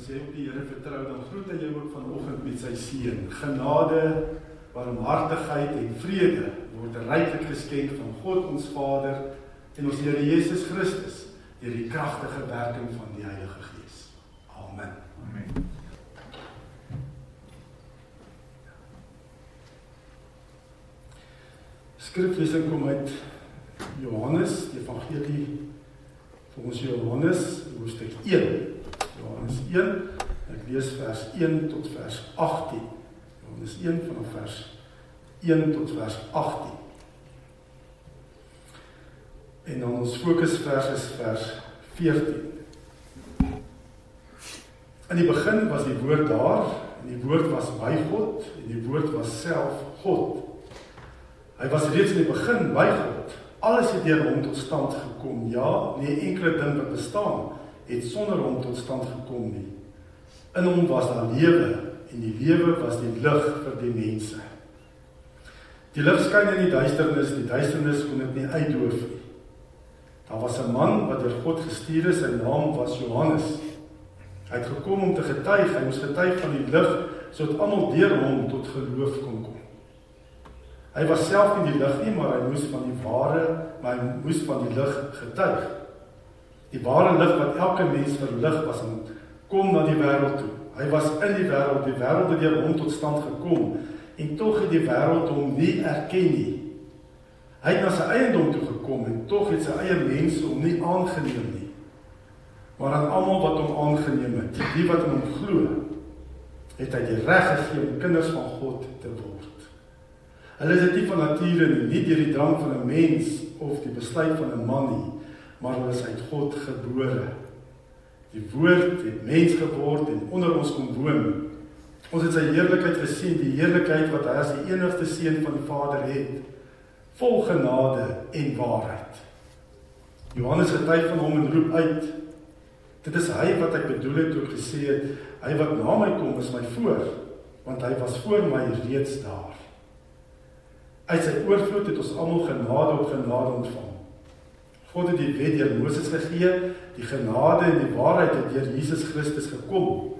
as jy op die Here vertrou, dan groet hy jou ook vanoggend met sy seën. Genade, barmhartigheid en vrede word ryklik geskenk van God ons Vader en ons Here Jesus Christus deur die kragtige werking van die Heilige Gees. Amen. Amen. Skriflesing kom uit Johannes, die Evangelie volgens Johannes hoofstuk 1. Johannes 1. Ek lees vers 1 tot vers 18. Johannes 1 vanaf vers 1 tot vers 18. En dan ons fokusvers is vers 14. In die begin was die woord daar en die woord was by God en die woord was self God. Hy was reeds in die begin by God. Alles het deur hom tot stand gekom. Ja, nie enkele ding wat bestaan het sonder hom tot stand gekom nie. In hom was daar lewe en die lewe was die lig vir die mense. Die lig skyn in die duisternis, die duisternis kon dit nie uitdoof nie. Daar was 'n man wat deur God gestuur is, sy naam was Johannes. Hy het gekom om te getuig, hy moes getuig van die lig sodat almal deur hom tot geloof kon kom. Hy was self nie die lig nie, maar hy moes van die ware, maar hy moes van die lig getuig. Die ware lig wat elke mens verlig was om kom na die wêreld toe. Hy was in die wêreld, die wêreld het deur hom tot stand gekom en tog het die wêreld hom nie erken nie. Hy het na sy eiendom toe gekom en tog het sy eie mense hom nie aangeneem nie. Maar aan almal wat hom aangeneem het, die wat in hom glo, het hy die reg gegee om kinders van God te word. Hulle is dit nie van nature nie, nie deur die drang van 'n mens of die besluit van 'n man nie, maar hulle is uit God gebore. Die woord het mens geword en onder ons kom woon. Ons het sy heerlikheid gesien, die heerlikheid wat hy as die enigste seun van die Vader het, vol genade en waarheid. Johannes getuig van hom en roep uit: Dit is hy wat ek bedoel het toe ek gesê het, hy wat na my kom is my voor, want hy was voor my reeds daar. Uit sy oorvloed het ons almal genade op genade ontvang. God het die wet deur Moses gegee, die genade en die waarheid het deur Jesus Christus gekom.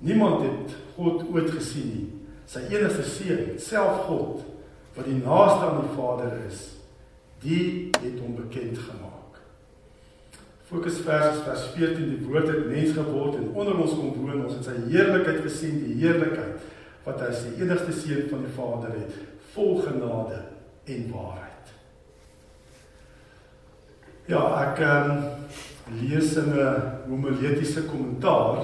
Niemand het God ooit gesien nie. Sy enigste seun, self God, wat die naaste aan die Vader is, die het hom bekend gemaak. Fokus vers vers 14 die woord het mens geword en onder ons kom woon. Ons het sy heerlikheid gesien, die heerlikheid wat hy as die enigste seun van die Vader het, vol genade en waarheid. Ja, ek ehm um, lees in 'n homiletiese kommentaar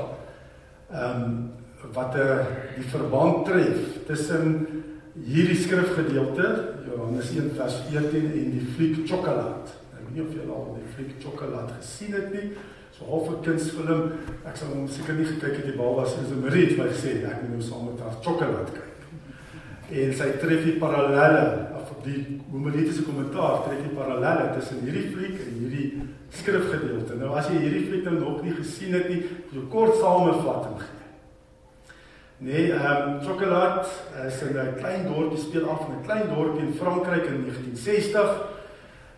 ehm um, wat 'n uh, die verband tref tussen hierdie skrifgedeelte Johannes 1 vers 14 en die fliek Chocolate. Ek weet nie of julle al die fliek Chocolate gesien het nie. So half 'n kunsfilm. Ek sal hom seker nie gekyk het die bal was in 'n Marie het gesê ek moet nou saam met haar Chocolate kyk. En sy tref die parallelle die homiletiese kommentaar trek die parallelle tussen hierdie fliek en hierdie skrifgedeelte. Nou as jy hierdie fliek nou nog nie gesien het nie, so kort samevatting gee. Nee, ehm um, Chocolat is 'n klein dorpie speel af in 'n klein dorpie in Frankryk in 1960.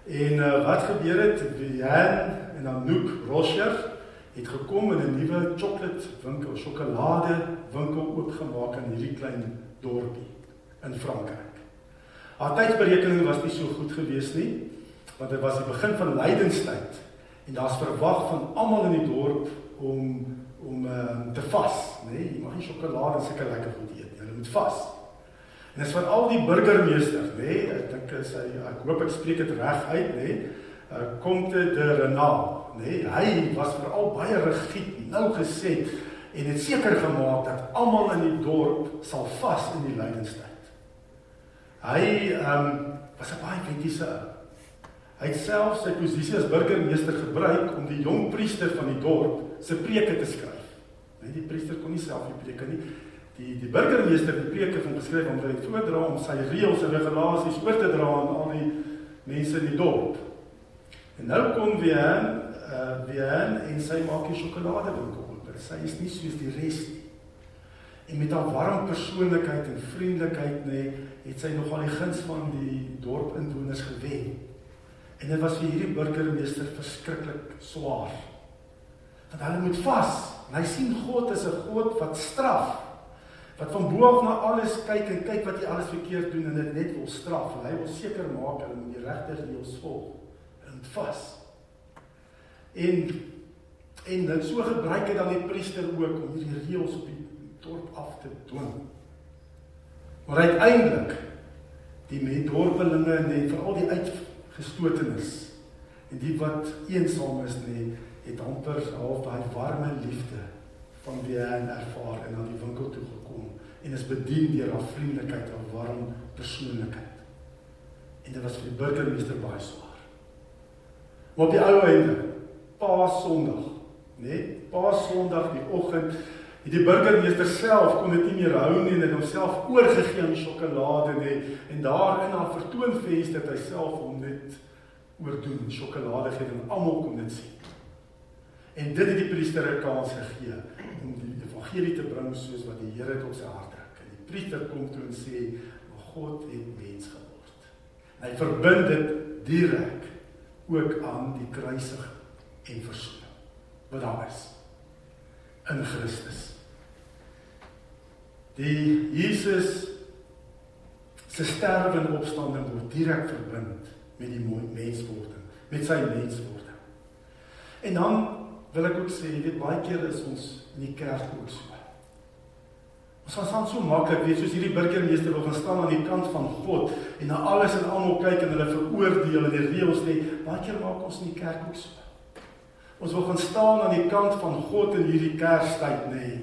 En uh, wat gebeur het? Jan en Anouk Rocher het gekom in 'n nuwe chocolate winkel, sjokolade winkel oopgemaak in hierdie klein dorpie in Frankryk. Haar tydsberekening was nie so goed gewees nie, want dit was die begin van lydenstyd en daar's verwag van almal in die dorp om om uh, te vas, nê? Nee, jy mag nie sjokolade seker lekker goed eet nie. Hulle moet vas. En dis van al die burgemeester, nê? Nee, ek dink is hy ek hoop ek spreek dit reg uit, nê? Nee, uh, Comte de Renal, nê? Nee, hy was veral baie rigied, nou gesê en het seker gemaak dat almal in die dorp sal vas in die lydenstyd. Hy ehm um, was 'n baie kritiese ou. Hy het self sy posisie as burgemeester gebruik om die jong priester van die dorp se preke te skryf. Net die priester kon nie self die preke nie. Die die burgemeester het die preke van geskryf om dit voordra om sy reëls en regulasies oor te dra aan al die mense in die dorp. En nou kom weer eh uh, weer en sy maak die sjokolade winkel oop. Sy is nie soos die res nie. En met haar warm persoonlikheid en vriendelikheid nê, nee, het sy nogal die guns van die dorpinwoners gewen. En dit was vir hierdie burgemeester verskriklik swaar. Want hulle moet vas En hy sien God as 'n God wat straf. Wat van bo af na alles kyk en kyk wat jy alles verkeerd doen en dit net wil straf. En hy wil seker maak hulle moet die regte reëls volg. En vas. En en dit so gebruik hy dan die priester ook om hierdie reëls op die dorp af te dwing. Maar uiteindelik die mense dorpelinge en veral die uitgestotenes en die wat eensaam is nê het amper half daai warme liefde van wie hy ervaar en na die winkel toe gekom en is bedien deur haar vriendelikheid en warm persoonlikheid. En dit was vir die burgemeester baie swaar. Maar op die ou einde, Paas Sondag, nê? Nee, Paas Sondag die oggend het die burgemeester self kon dit nie meer hou nie en het homself oorgegee aan sjokolade nê en daar in haar vertoonfees het hy self hom net oordoen sjokolade gee en almal kon dit sien. En dit het die priester 'n kans gegee om die evangelie te bring soos wat die Here dit op sy hart druk. En die priester kom toe en sê, "Maar God het mens geword." Hy verbind dit direk ook aan die kruisiging en versoening wat daar is in Christus. Die Jesus se sterwe en opstanding word direk verbind met die menswording, met sy menswording. En dan wil ek ook sê, jy weet baie keer is ons in die kerk ook so. Ons gaan staan so maklik, weet soos hierdie burgemeester wil gaan staan aan die kant van God en na alles en almal kyk en hulle veroordeel en die reëls lê. Baie keer maak ons in die kerk ook so. Ons wil gaan staan aan die kant van God in hierdie Kerstyd, nê. Nee.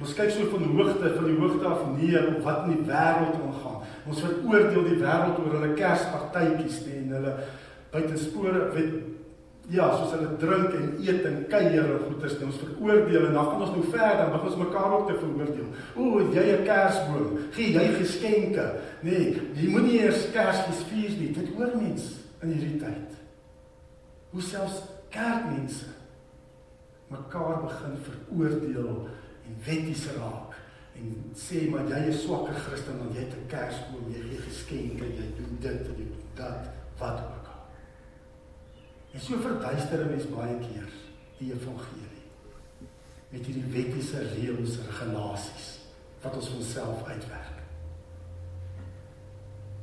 Ons kyk so van hoogte, van die hoogte af neer op wat in die wêreld aangaan. Ons veroordeel die wêreld oor hulle Kerspartytjies, nê, en hulle buitenspore, weet Ja, soos hulle drink en eet en kuier en goeders, ons veroordeel en dan gaan ons nou verder, begin ons mekaar ook te veroordeel. O, jy 'n kersboom, gee jy geskenke. Nee, jy moenie eers Kersfees vier nie. Dit hoor mens in hierdie tyd. Hoe selfs kerkmense mekaar begin veroordeel en wetties raak en sê maar jy is swakker Christen dan jy het 'n kersboom, jy gee geskenke, jy doen dit en jy doen dat, wat ook. En so verduister 'n mens baie keer die evangelie met hierdie wettiese reëls en regulasies wat ons vir onsself uitwerk.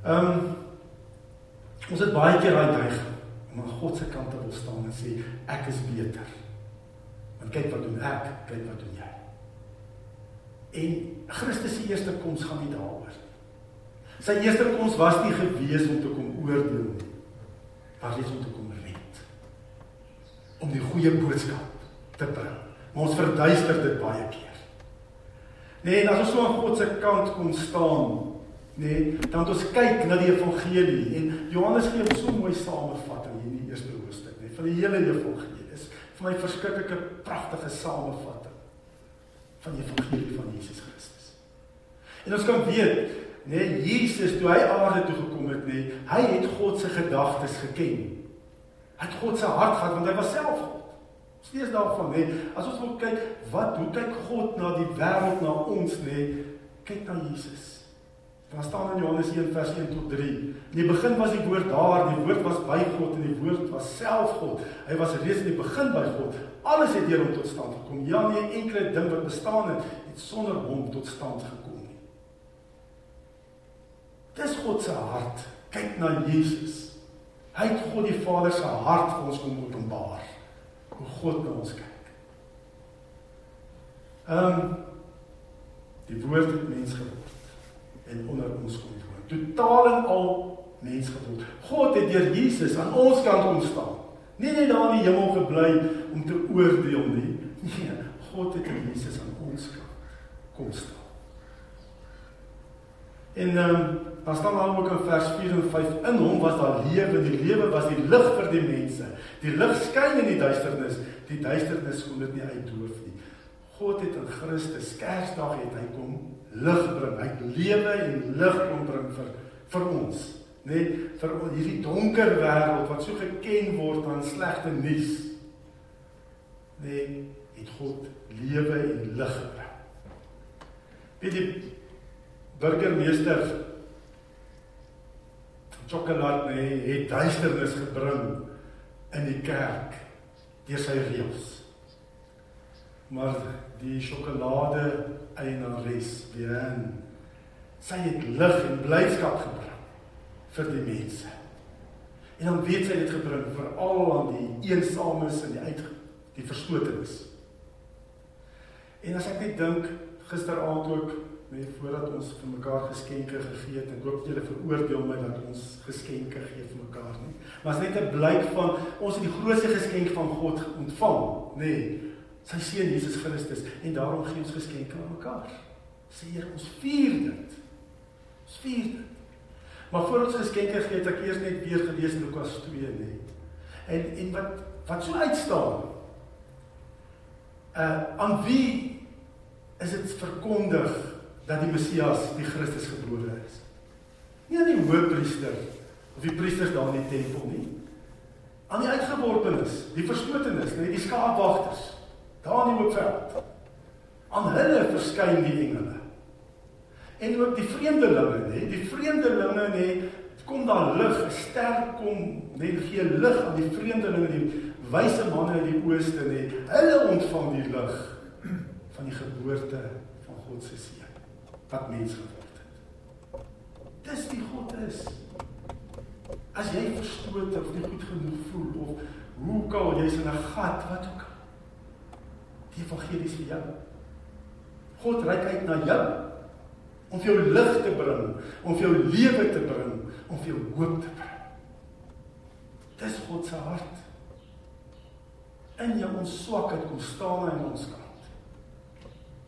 Ehm um, ons het baie keer daai neiging om aan God se kant te wil staan en sê ek is beter. Want kyk wat doen ek, kyk wat doen jy. En Christus se eerste koms gaan nie daaroor nie. Sy eerste koms was nie gewees om te kom oordeel nie, maar net om te kom om die goeie boodskap te bring. Maar ons verduister dit baie keer. Nee, en as ons so aan God se kant kom staan, nee, dan ons kyk na die evangelie en Johannes gee ons so mooi samevatting hier in die eerste hoofstuk, nee, van die hele evangelie. Dis vir my verskriklike pragtige samevatting van die evangelie van Jesus Christus. En ons kan weet, nee, Jesus toe hy aarde toe gekom het, nee, hy het God se gedagtes geken. Hy het God se hart gehad want hy was self God. Steeds daarvan, hè. As ons wil kyk, wat hoe kyk God na die wêreld na ons, nê? Kyk na Jesus. Daar staan in Johannes 1 vers 1 tot 3. In die begin was die woord daar, die woord was by God en die woord was self God. Hy was reeds in die begin by God. Alles het deur hom tot stand gekom. Ja, nie 'n enkele ding wat bestaan het, het sonder hom tot stand gekom nie. Dis God se hart. Kyk na Jesus. Hy het God die Vader se hart vir ons kom openbaar. Hoe God na ons kyk. Ehm um, die woord het mens geword en onder ons kom woon. Totaal en al mens geword. God het deur Jesus aan ons kant ontstaan. Nie net daar in die hemel gebly om te oordeel nie. Nee, God het in Jesus aan ons kant kom staan. En ehm um, dan staan daar ook in vers 4 en 5 in hom was daar lewe, die lewe was die lig vir die mense. Die lig skyn in die duisternis, die duisternis kon dit nie uitdoof nie. God het in Christus Kersdag het hy kom lig bring. Hy het lewe en lig kom bring vir vir ons, nê, nee, vir hierdie donker wêreld wat so geken word aan slegte nuus. Nee, het God lewe en lig gebring. Weet jy burgemeester Chocolat nê nee, het duisternis gebring in die kerk deur sy reëls. maar die sjokolade eienares Bien sy het lig en blydskap gebring vir die mense. En dan weet sy dit gebring vir al aan die eensames en die uit die verstotenes. En as ek net dink gisteraand ook net voordat ons vir mekaar geskenke gegee het en hoop julle veroordeel my dat ons geskenke gee vir mekaar nie. Maar as net 'n blyk van ons het die grootste geskenk van God ontvang, nê. Nee, sy seun Jesus Christus en daarom gee ons geskenke aan mekaar. Sê Heer, ons vier dit. Ons vier dit. Maar voor ons geskenke gee, het ek eers net weer gelees Lukas 2, nê. En en wat wat so uitstaan. Uh aan wie is dit verkondig dat die Messias, die Christus gebore is? Nie aan die hoofpriester of die priesters daar in die tempel nie. Aan die uitgeworpenes, die verskotenes, nee, die skaapwagters daar in die hoofveld. Aan hulle verskyn die engele. En ook die vreemdelinge nê? Die vreemdelinge nê kom daar lig 'n ster kom net gee lig aan die vreemdelinge die wyse manne uit die ooste nê. Hulle ontvang die lig van die geboorte van God se seun wat mens geword het. Dis wie God is. As jy verstoot of nie goed genoeg voel of hoe kan jy in 'n gat wat ook die evangelie vir jou God reik uit na jou om vir jou lig te bring, om vir jou lewe te bring, om vir jou hoop te bring. Dis God se hart. In jou ons swakheid kom staan hy aan ons kant.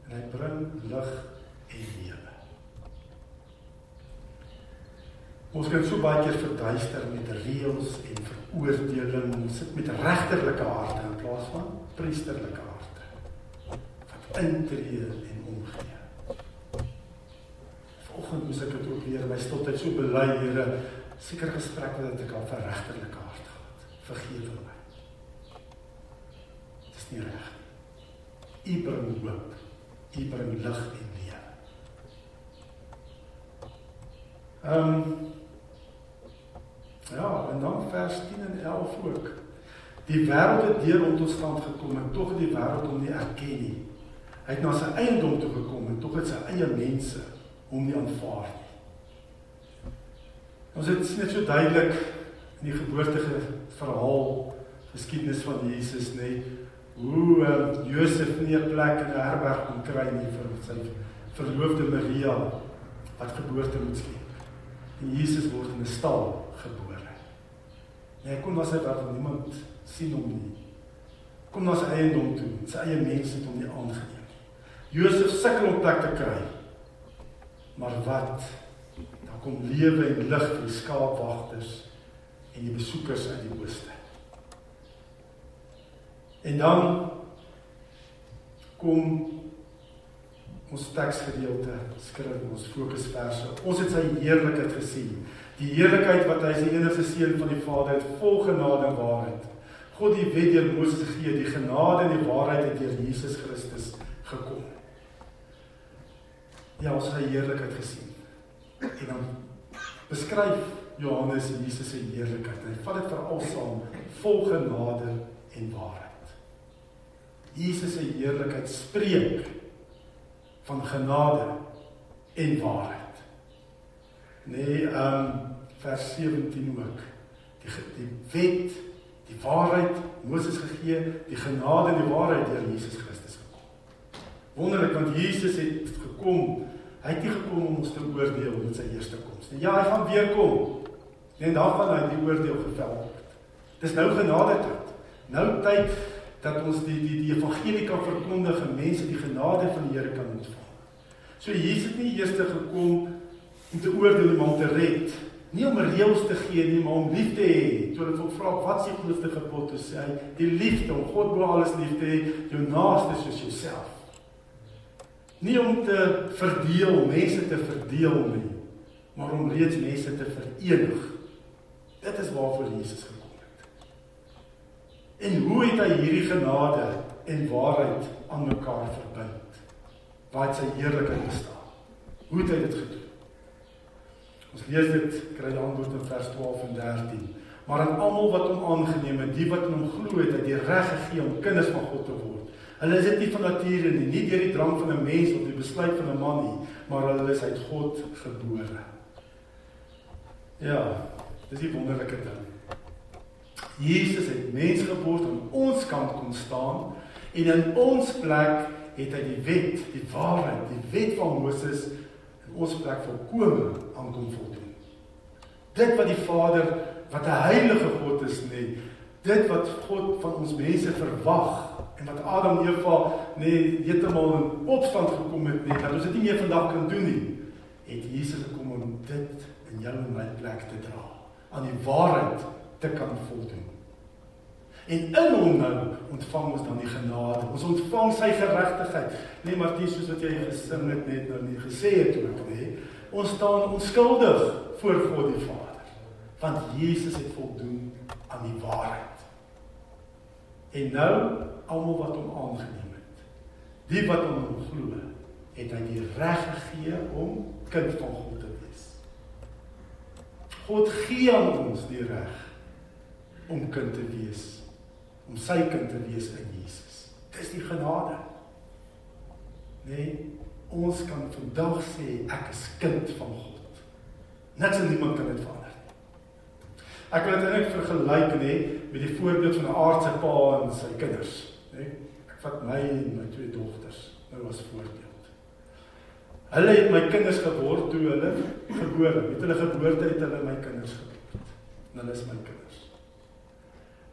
En hy bring lig en lewe. Ons kan so baie keer verduister met reëls en veroordeling, ons sit met regterlike harte in plaas van priesterlike intree en omgee oggend moes ek dit leer my stotheid so bely Here. Seker gesprekke wat ek al vir regterlike hart gehad. Vergewe my. Dit is nie reg u bring hoop. U bring lig en lewe ehm um, ja en dan vers 10 en 11 ook. Die wêreld het deur tot stand gekom en tog die wêreld hom nie erken nie hy het na sy eiendom toe gekom en tog het sy eie mense hom nie aanvaar nie. Ons het net so duidelik in die geboortige verhaal geskiedenis van Jesus nê hoe uh, Josef nie 'n plek in 'n herberg kon kry nie vir sy verloofde Maria wat geboorte moet skep. En Jesus word in 'n stal gebore. En hy kom na sy waar niemand sien hom nie. Kom na sy eie dom toe, sy eie mense het hom nie aangeneem. Josef sukkel om plek te kry. Maar wat? Dan kom lewe en lig vir die skaapwagters en die besoekers uit die ooste. En dan kom ons teksgedeelte skryf ons fokusverse. Ons het sy heerlikheid gesien. Die heerlikheid wat hy sy enigste seun van die Vader het, vol genade en waarheid. God die wet deur Moses gegee, die genade en die waarheid het deur Jesus Christus gekom. Ja, ons het sy heerlikheid gesien. En dan beskryf Johannes Jesus se heerlikheid. Hy vat dit veral saam vol genade en waarheid. Jesus se heerlikheid spreek van genade en waarheid. Nee, ehm um, vers 17 ook. Die die wet, die waarheid Moses gegee, die genade en die waarheid deur Jesus Christus. Wonderlik want Jesus het gekom. Hy het nie gekom om ons te oordeel met sy eerste koms nie. Ja, hy gaan weer kom. En dan gaan hy die oordeel gevel word. Dis nou genade tyd. Nou tyd dat ons die die die evangelie kan verkondig en mense die genade van die Here kan ontvang. So Jesus het nie eers gekom om te oordeel en om te red. Nie om reëls te gee nie, maar om lief te hê. Toe hulle vra wat is die grootste gebod, sê hy, die liefde om God bo alles lief te hê, jou naaste soos jouself. Nie om te verdeel, mense te verdeel nie, maar om reeds mense te verenig. Dit is waarvoor Jesus gekom het. En hoe het hy hierdie genade en waarheid aan mekaar verbind? Waar het sy heerlikheid gestaan? Hoe het hy dit gedoen? Ons lees dit kry die antwoord in vers 12 en 13. Maar aan almal wat hom aangeneem het, die wat in hom glo het, het hy die reg gegee om kinders van God te word Hulle is dit nie van nature nie, nie deur die drang van 'n mens of die besluit van 'n man nie, maar hulle is uit God gebore. Ja, dis 'n wonderlike ding. Jesus het mens geword om ons kant kom staan en in ons plek het hy die wet, die waarheid, die wet van Moses in ons plek volkome aankom voldoen. Dit wat die Vader wat 'n heilige God is, nee, dit wat God van ons mense verwag en wat Adam en Eva nee heeltemal in opstand gekom het, nee, dat ons dit nie meer vandag kan doen nie, het Jesus gekom om dit in jou en my plek te dra, aan die waarheid te kan voldoen. En in hom nou ontvang ons dan die genade. Ons ontvang sy geregtigheid. Nee, Martius, soos wat jy gesing het net nou nie gesê het ook nie. Ons staan onskuldig voor God die Vader. Want Jesus het voldoen aan die waarheid. En nou almal wat hom aangeneem het. Die wat hom glo, het hy die reg gegee om kind van God te wees. God gee aan ons die reg om kind te wees om sy kind te wees in Jesus. Dis die genade. Nee, ons kan vandag sê ek is kind van God. Niks en niemand kan dit verander nie. Ek wil dit eintlik vergelyk nê met die voorbeeld van 'n aardse pa en sy kinders, nê. Ek vat my en my twee dogters nou as voorbeeld. Hulle het my kinders geword toe hulle gebore, met hulle geboorte het hulle my kinders geword. En hulle is my kinders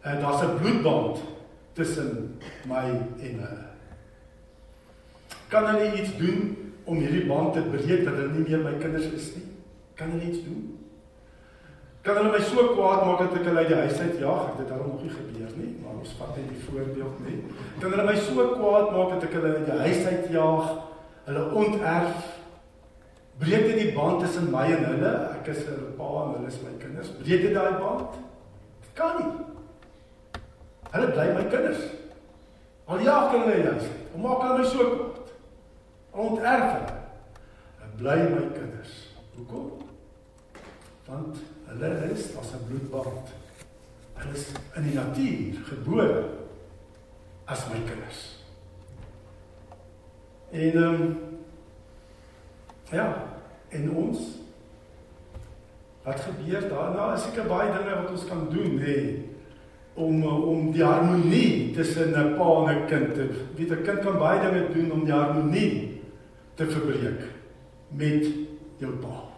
en daar's 'n bloedband tussen my en hulle. Kan hulle iets doen om hierdie band te breek dat hulle nie meer my kinders is nie? Kan hulle iets doen? Kan hulle my so kwaad maak dat ek hulle uit die huis uit jaag? Ek het dit daarom nog nie gebeur nie, maar ons vat net die voorbeeld nie. Kan hulle my so kwaad maak dat ek hulle uit die huis uit jaag? Hulle onterf breek dit die band tussen my en hulle. Ek is 'n pa en hulle is my kinders. Breek dit daai band? Kan nie. Hulle bly my kinders. Al jaag hulle my huis. Hoe maak hulle my so kwaad? Onterf hulle. Hulle bly my kinders. Hoekom? Want hulle is as 'n bloedband. Hulle is in die natuur gebore as my kinders. En ehm um, ja, en ons wat gebeur daarna is seker baie dinge wat ons kan doen? Nee om om die harmonie tussen 'n pa en 'n kind te weet 'n kind kan baie dinge doen om die harmonie te verbreek met jou pa.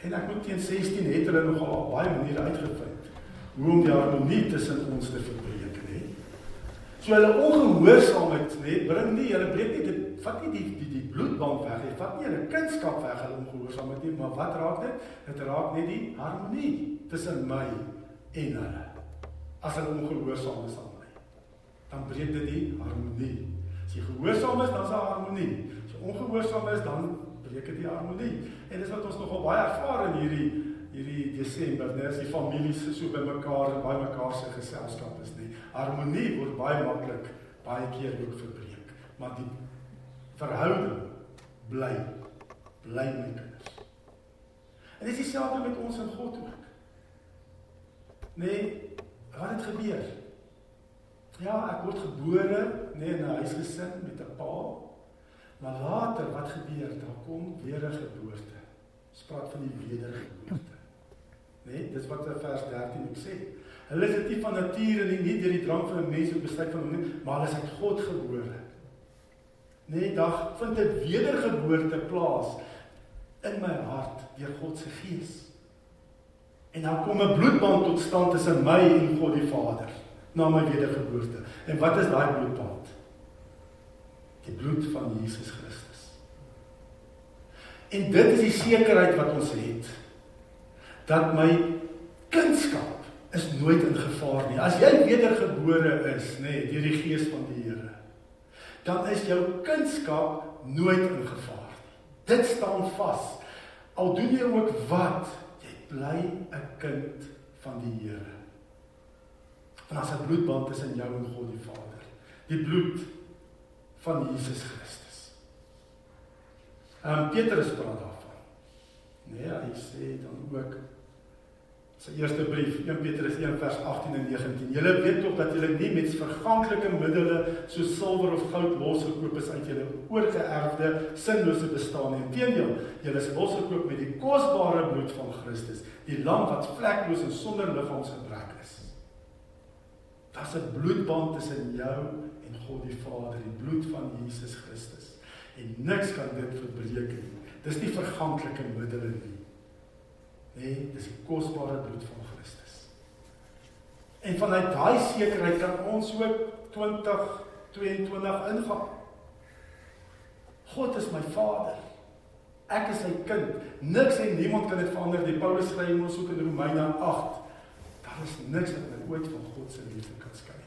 En ek moet teen 16 het hulle nogal baie maniere uitgevind hoe om die harmonie tussen ons te verbreek, nê. So hulle ongehoorsaamheid, nê, bring nie hulle breek nie dit vat nie die die die bloedband weg nie, vat nie hulle kindskap weg hulle ongehoorsaamheid nie, maar wat raak dit? Dit raak net die harmonie tussen my en hulle as hulle ongehoorsaam is aan my. Dan breek dit die harmonie. As jy gehoorsaam is, dan is daar harmonie. As jy ongehoorsaam is, dan dit die harmonie. En dis wat ons nogal baie ervaar in hierdie hierdie Desember, net as die families so by mekaar en by mekaar se geselskap is nie. Harmonie word baie maklik baie keer ook verbreek. Maar die verhouding bly bly my kinders. En dis dieselfde met ons en God ook. Nee, Wat het gebeur? Ja, ek word gebore nee, in 'n huisgesin met 'n pa. Maar later wat gebeur? Daar kom weer 'n geboorte. Spraak van die wedergeboorte. Nee, dis wat vers 13 ek sê. Hulle is nie van nature nie, nie deur die drang van 'n mens of besluit van hom nie, maar hulle is uit God gebore. Nee, dag vind 'n wedergeboorte plaas in my hart deur God se gees. En dan kom 'n bloedband tot stand tussen my en God die Vader na my wedergeboorte. En wat is daai bloedband? Die bloed van Jesus Christus. En dit is die sekerheid wat ons het dat my kindskap is nooit in gevaar nie. As jy wedergebore is, nê, nee, deur die gees van die Here, dan is jou kindskap nooit in gevaar nie. Dit staan vas. Al doen jy ook wat, bly 'n kind van die Here. Want as 'n bloedband tussen jou en God die Vader. Die bloed van Jesus Christus. Ehm um, Petrus praat daarvan. Nee, hy sê dan ook Sy eerste brief, 1 Petrus 1 vers 18 en 19. Julle weet tog dat julle nie met verganklike middele soos silwer of goud losgekoop is uit julle oorgeerfde sinlose bestaan nie. Inteendeel, julle is losgekoop met die kosbare bloed van Christus, die lam wat vlekloos en sonder liggaamsgebrek is. Daar's 'n bloedband tussen jou en God die Vader, die bloed van Jesus Christus. En niks kan dit verbreek nie. Dis nie verganklike middele nie. Nee, dis die kosbare bloed van Christus. En vanuit daai sekerheid kan ons ook 2022 ingaan. God is my Vader. Ek is sy kind. Niks en niemand kan dit verander. Die Paulus skryf ons ook in Romeine 8. Daar is niks wat my ooit van God se liefde kan skei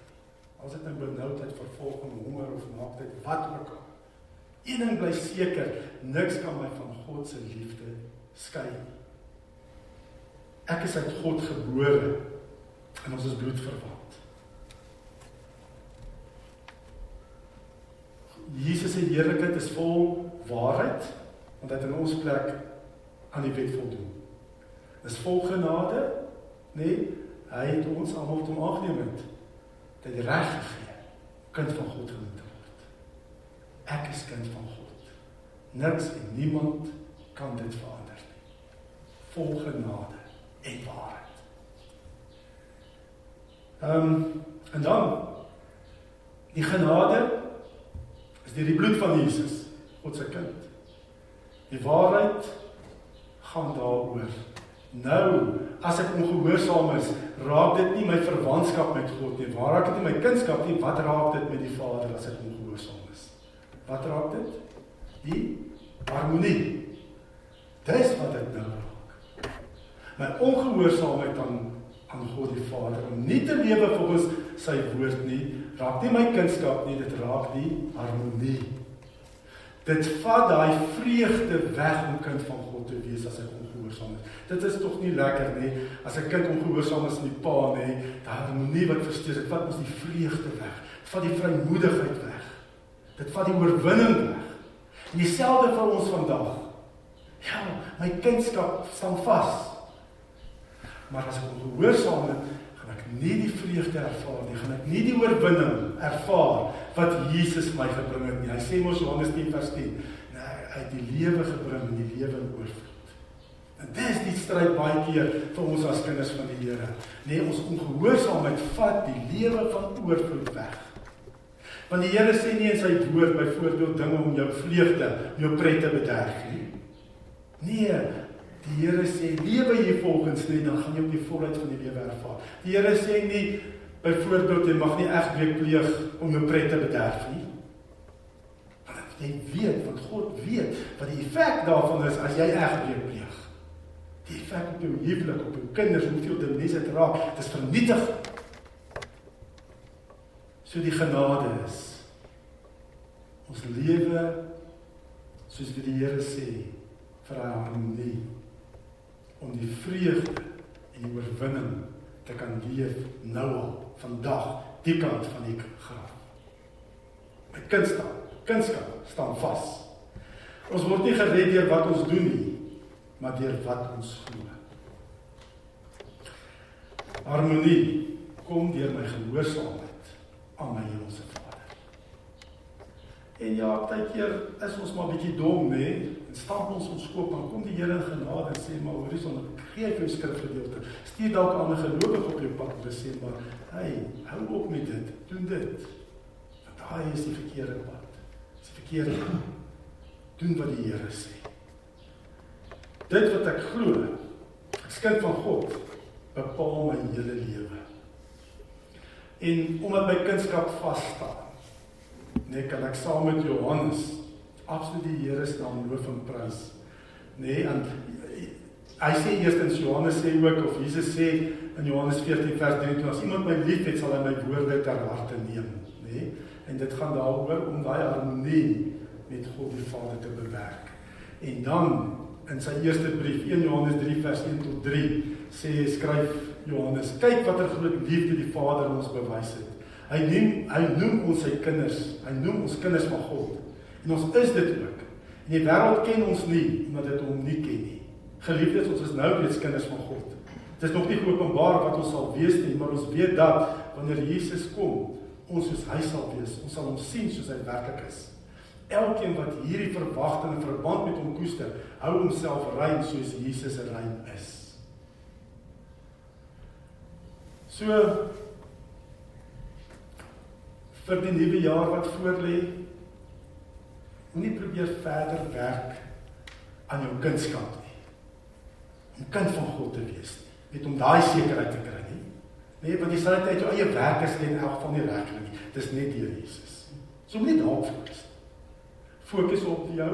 As dit nou benoudheid, vervolging, honger of naaktheid, wat ook al. Een ding bly seker, niks kan my van God se liefde skei nie. Ek is uit God gebore en ons is bloedverwant. Jesus se heerlikheid is vol waarheid want hy het in ons plek aan die wet voldoen. Dis vol genade, nê? Nee, hy het ons almal toe aangeneem het. Dit reg gegee kind van God genoem word. Ek is kind van God. Niks en niemand kan dit verander nie. Vol genade en waarheid. Ehm um, en dan die genade is deur die bloed van Jesus, God se kind. Die waarheid gaan daaroor. Nou, as ek ongehoorsaam is, raak dit nie my verwantskap met God nie. Waar raak dit nie my kindskap nie? Wat raak dit met die Vader as ek ongehoorsaam is? Wat raak dit? Die harmonie. Dis wat dit nou raak my ongehoorsaamheid aan aan God die Vader om nie te lewe volgens sy woord nie, raak nie my kunskap nie, dit raak die harmonie. Dit vat daai vreugde weg om kind van God te wees as ek ongehoorsaam is. Dit is tog nie lekker nie as 'n kind ongehoorsaam is aan die pa nê, daai harmonie wat versteur, dit vat ons die vreugde weg, dit vat die vrymoedigheid weg. Dit vat die oorwinning weg. En dieselfde vir ons vandag. Ja, my kindskap staan vas. Maar as ek ongehoorsaam is, gaan ek nie die vreugde ervaar nie, gaan ek nie die oorwinning ervaar wat Jesus my gebring het nie. Hy sê mos Johannes 10 vers 10, nee, hy het die lewe gebring en die lewe oorvloed. En dit is die stryd baie keer vir ons as kinders van die Here. Nee, ons ongehoorsaamheid vat die lewe van oorvloed weg. Want die Here sê nie in sy woord byvoorbeeld dinge om jou vreugde, jou pret te bederf nie. Nee, Die Here sê lewe jy volgens net dan gaan jy op die volheid van die lewe ervaar. Die Here sê nie byvoorbeeld jy mag nie egbreek pleeg om 'n pret te bederf nie. Want jy weet want God weet wat die effek daarvan is as jy egbreek pleeg. Die effek op jou huwelik, op jou kinders, hoeveel dit mense dit raak, dit is vernietig. So die genade is ons lewe soos wie die Here sê vir harmonie om die vreugde en die oorwinning te kan leef nou al vandag die kant van die graf. My kind staan, kindskap staan vas. Ons word nie gered deur wat ons doen nie, maar deur wat ons glo. Harmonie kom deur my gehoorsaamheid aan my Hemelse Vader. En ja, baie keer is ons maar bietjie dom, né? En stamp ons ons koop en kom die Here genade en sê maar horison gee vir skrifgedeelte. Stuur dalk aan 'n gelowige op jou pad en sê maar hey, hou op met dit. Doen dit. Want daai is die verkeerde pad. Dis die verkeerde pad. Doen wat die Here sê. Dit wat ek glo, ek kind van God, bepaal my hele lewe. En omdat my kunskap vas staan, net kan ek saam met Johannes absoluut die Here se naam loof en prys. Nee, en hy sê eerstens Johannes sê ook of Jesus sê in Johannes 14 vers 23 as iemand my liefhet sal hy my woorde ter harte neem? Nee? En dit gaan daaroor om daai harmonie met God die Vader te bewerk. En dan in sy eerste brief 1 Johannes 3 vers 1 tot 3 sê skryf Johannes kyk watter groot liefde die Vader ons bewys het. Hy noem hy noem ons sy kinders. Hy noem ons kinders van God. En ons is dit ook. En die wêreld ken ons nie omdat dit hom nie ken nie. Geliefdes, ons is nou reeds kinders van God. Dit is nog nie openbaar wat ons sal wees nie, maar ons weet dat wanneer Jesus kom, ons soos hy sal wees. Ons sal hom sien soos hy werklik is. Elkeen wat hierdie verwagting in verband met hom koester, hou homself rein soos Jesus rein is. So vir die nuwe jaar wat voorlê, moenie probeer verder werk aan jou kunskap nie. Om kind van God te wees nie. Net om daai sekerheid te kry nie. Nee, want jy sal net uit jou eie werk is in elk geval nie reg nie. Dis net deur Jesus. So moenie daarop fokus. Fokus op jou,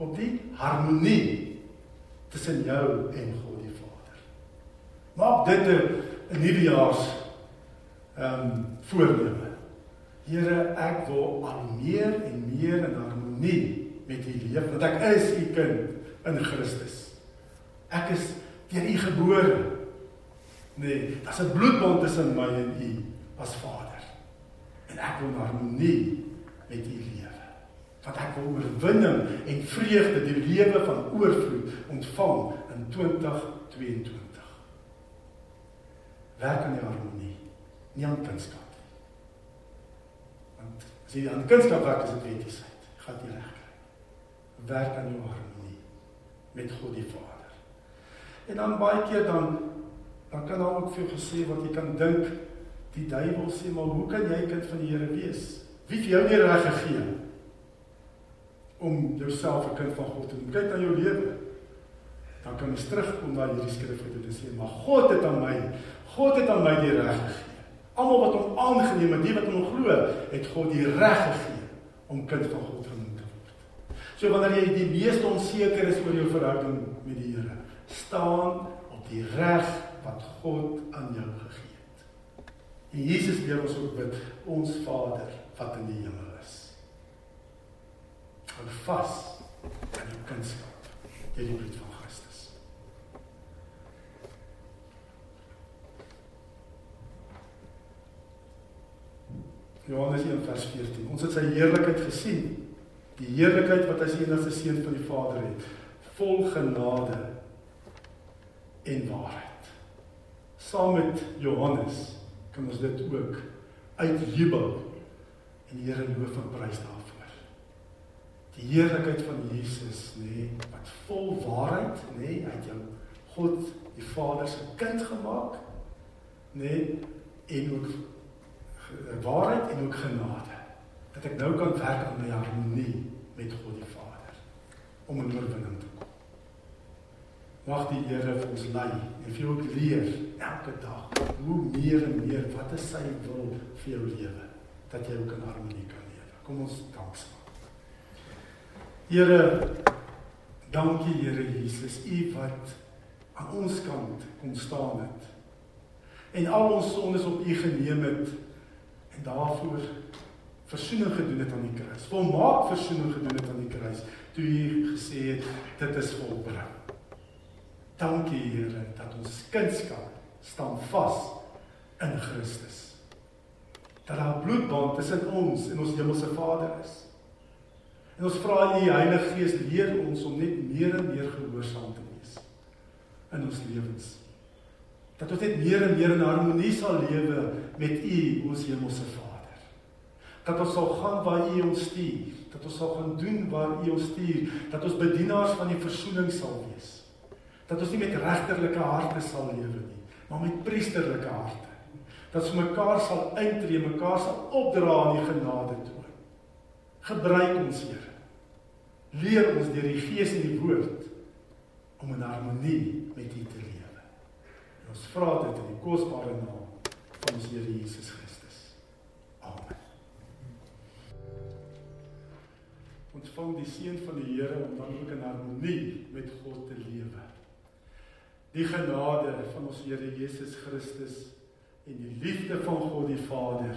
op die harmonie tussen jou en God die Vader. Maak dit 'n nuwejaars ehm um, voorneme. Here, ek wil al meer en meer in harmonie met U leef, want ek is U kind in Christus. Ek is deur U gebore. Nee, daar's 'n bloedbond tussen my en U as Vader. En ek wil in harmonie met U lewe. Want ek wil oorwinning en vreugde, die lewe van oorvloed ontvang in 2022. Werk aan die harmonie, nie aan kunskap As jy aan kunskap werk, is dit wettigheid. Gaan jy reg kry. Werk aan jou harmonie met God die Vader. En dan baie keer dan dan kan daar ook veel gesê wat jy kan dink die duiwel sê maar hoe kan jy kind van die Here wees? Wie het jou nie reg gegee om jouself 'n kind van God te noem? Kyk na jou lewe. Dan kan jy terugkom na hierdie skrif wat dit sê, maar God het aan my, God het aan my die reg gegee. Almal wat hom aangeneem het, die wat hom glo, het God die reg gegee om kind van God genoem te word. So wanneer jy die meeste onseker is oor jou verhouding met die Here, staan op die reg wat God aan jou gegee het. En Jesus leer ons ook bid, ons Vader wat in die hemel is. Hou vas aan jou kunskap, deur die bloed van Johannes 1 vers 14. Ons het sy heerlikheid gesien. Die heerlikheid wat as die enigste seun van die Vader het, vol genade en waarheid. Saam met Johannes kan ons dit ook uitjubel en die Here loof en prys daarvoor. Die heerlikheid van Jesus, nê, nee, wat vol waarheid, nê, nee, het jou God die Vader se kind gemaak, nê, nee, en ook waarheid en ook genade. Dat ek nou kan werk aan my harmonie met God die Vader om 'n oorwinning te kom. Mag die Here vir ons lei en vir jou leer elke dag hoe meer en meer wat is sy wil vir jou lewe dat jy ook in harmonie kan lewe. Kom ons dank sy. Here dankie Here Jesus, U wat aan ons kant kom staan het en al ons sondes op U geneem het en daarvoor versoening gedoen het aan die kruis. Volmaak versoening gedoen het aan die kruis toe hy gesê het dit is volbring. Dankie Here dat ons kunskap staan vas in Christus. Dat daar bloedband tussen ons en ons hemelse Vader is. En ons vra U Heilige Gees leer ons om net meer en meer gehoorsaam te wees in ons lewens dat ons net meer en meer in harmonie sal lewe met U, ons hemelse Vader. Dat ons sal gaan waar U ons stuur, dat ons sal gaan doen waar U ons stuur, dat ons bedienaars van die verzoening sal wees. Dat ons nie met regterlike harte sal lewe nie, maar met priesterlike harte. Dat ons mekaar sal intree, mekaar sal opdra in die genade toe. Gebruik ons, Here. Leer ons deur die Gees en die Woord om in harmonie met U te lewe. Ons vra dit in die kosbare naam van ons Here Jesus Christus. Amen. Ontvang die seën van die Here om dan ook in harmonie met God te lewe. Die genade van ons Here Jesus Christus en die liefde van God die Vader